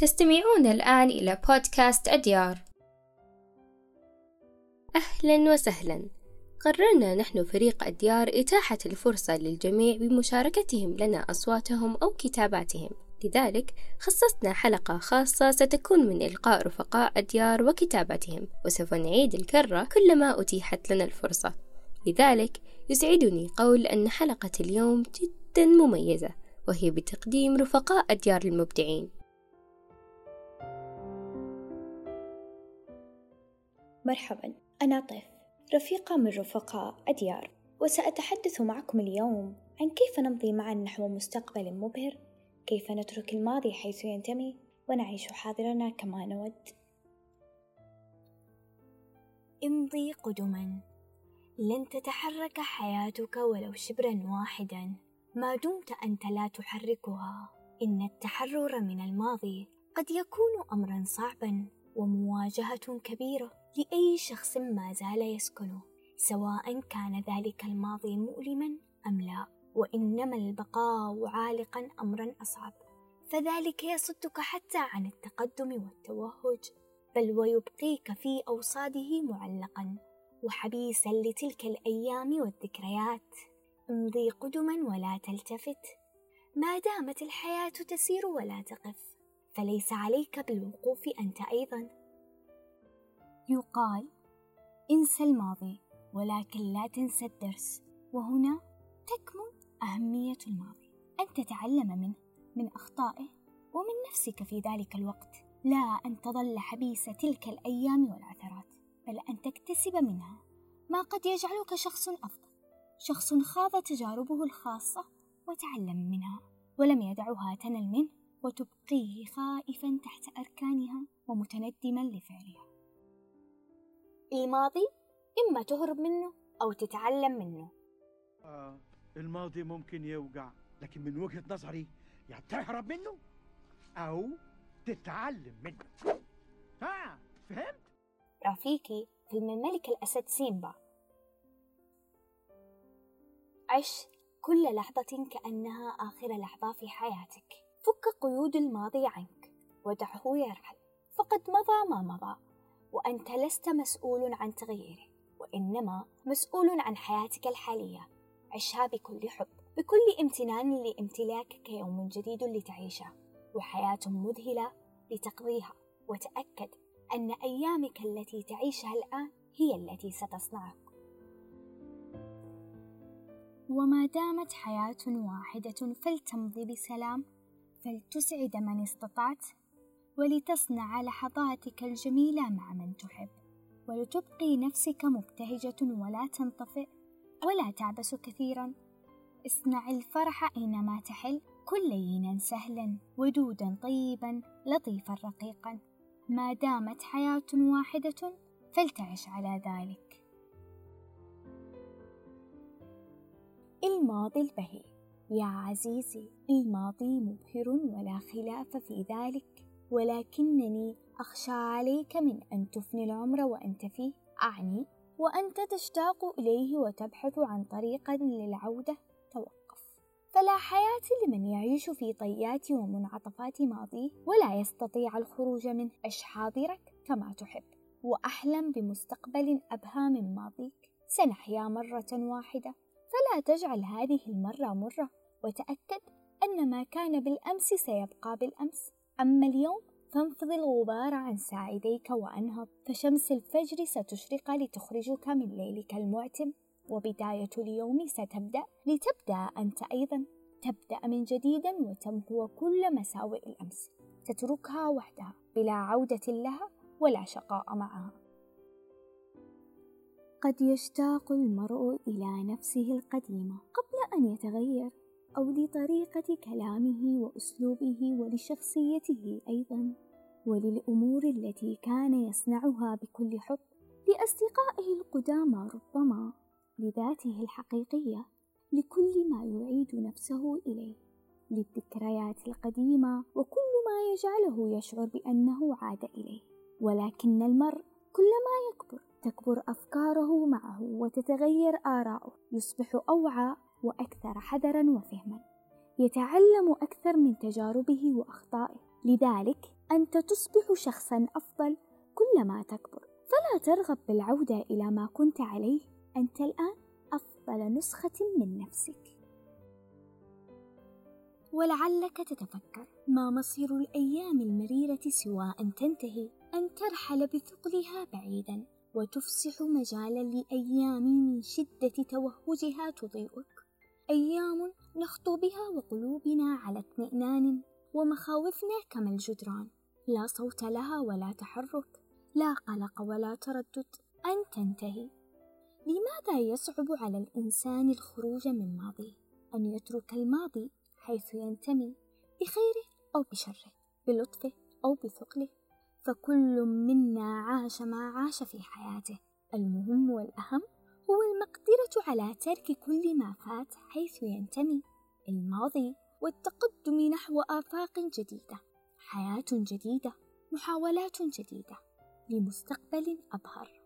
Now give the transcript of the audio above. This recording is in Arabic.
تستمعون الآن إلى بودكاست أديار. أهلا وسهلا. قررنا نحن فريق أديار إتاحة الفرصة للجميع بمشاركتهم لنا أصواتهم أو كتاباتهم. لذلك خصصنا حلقة خاصة ستكون من إلقاء رفقاء أديار وكتاباتهم وسوف نعيد الكرة كلما أتيحت لنا الفرصة. لذلك يسعدني قول أن حلقة اليوم جدا مميزة وهي بتقديم رفقاء أديار المبدعين. مرحبا. أنا طيف. رفيقة من رفقاء أديار. وسأتحدث معكم اليوم عن كيف نمضي معا نحو مستقبل مبهر. كيف نترك الماضي حيث ينتمي ونعيش حاضرنا كما نود. امضي قدما. لن تتحرك حياتك ولو شبرا واحدا. ما دمت أنت لا تحركها. إن التحرر من الماضي قد يكون امرا صعبا ومواجهة كبيرة. لأي شخص ما زال يسكنه سواء كان ذلك الماضي مؤلما أم لا وإنما البقاء عالقا امرا أصعب. فذلك يصدك حتى عن التقدم والتوهج بل ويبقيك في أوصاده معلقا. وحبيسا لتلك الأيام والذكريات امضي قدما ولا تلتفت. ما دامت الحياة تسير ولا تقف فليس عليك بالوقوف أنت أيضا. يقال انسى الماضي ولكن لا تنسى الدرس. وهنا تكمن أهمية الماضي. أن تتعلم منه من أخطائه ومن نفسك في ذلك الوقت. لا أن تظل حبيس تلك الأيام والعثرات بل أن تكتسب منها ما قد يجعلك شخص أفضل شخص خاض تجاربه الخاصة وتعلم منها ولم يدعها تنل منه وتبقيه خائفا تحت أركانها ومتندما لفعلها. الماضي إما تهرب منه أو تتعلم منه. آه الماضي ممكن يوجع لكن من وجهة نظري يا تهرب منه أو تتعلم منه. ها فهمت؟ رفيقي فيلم الملك الأسد سيمبا. عش كل لحظة كأنها آخر لحظة في حياتك. فك قيود الماضي عنك ودعه يرحل. فقد مضى ما مضى. وأنت لست مسؤول عن تغييره وإنما مسؤول عن حياتك الحالية. عشها بكل حب بكل امتنان لامتلاكك يوم جديد لتعيشه وحياة مذهلة لتقضيها. وتأكد أن أيامك التي تعيشها الآن هي التي ستصنعك. وما دامت حياة واحدة فلتمضي بسلام فلتسعد من استطعت ولتصنع لحظاتك الجميلة مع من تحب ولتبقي نفسك مبتهجة ولا تنطفئ ولا تعبس كثيرا. اصنع الفرح أينما تحل كن لينا سهلا ودودا طيبا لطيفا رقيقا. ما دامت حياة واحدة فلتعش على ذلك. الماضي البهي يا عزيزي الماضي مبهر ولا خلاف في ذلك. ولكنني أخشى عليك من أن تفني العمر وأنت فيه أعني وأنت تشتاق إليه وتبحث عن طريق للعودة توقف. فلا حياة لمن يعيش في طيات ومنعطفات ماضيه ولا يستطيع الخروج منه عش حاضرك كما تحب. وأحلم بمستقبل أبهى من ماضيك. سنحيا مرة واحدة. فلا تجعل هذه المرة مرة. وتأكد أن ما كان بالأمس سيبقى بالأمس. أما اليوم فانفض الغبار عن ساعديك وأنهض فشمس الفجر ستشرق لتخرجك من ليلك المعتم وبداية اليوم ستبدأ لتبدأ أنت أيضا. تبدأ من جديد وتمحو كل مساوئ الأمس. تتركها وحدها بلا عودة لها ولا شقاء معها. قد يشتاق المرء إلى نفسه القديمة قبل أن يتغير. أو لطريقة كلامه وأسلوبه ولشخصيته أيضا وللأمور التي كان يصنعها بكل حب لأصدقائه القدامى ربما لذاته الحقيقية لكل ما يعيد نفسه إليه. للذكريات القديمة وكل ما يجعله يشعر بأنه عاد إليه. ولكن المرء كلما يكبر تكبر أفكاره معه وتتغير آراؤه يصبح أوعى وأكثر حذرا وفهما. يتعلم أكثر من تجاربه وأخطائه. لذلك أنت تصبح شخصا أفضل كلما تكبر. فلا ترغب بالعودة إلى ما كنت عليه. أنت الآن أفضل نسخة من نفسك. ولعلك تتفكر ما مصير الأيام المريرة سوى أن تنتهي. أن ترحل بثقلها بعيدا. وتفسح مجالا لأيام من شدة توهجها تضيئك أيام نخطو بها وقلوبنا على اطمئنان ومخاوفنا كما الجدران. لا صوت لها ولا تحرك لا قلق ولا تردد أن تنتهي. لماذا يصعب على الإنسان الخروج من ماضيه؟ أن يترك الماضي حيث ينتمي بخيره أو بشره بلطفه أو بثقله فكل منا عاش ما عاش في حياته. المهم والأهم المقدرة على ترك كل ما فات حيث ينتمي الماضي والتقدم نحو آفاق جديدة حياة جديدة محاولات جديدة لمستقبل أبهر.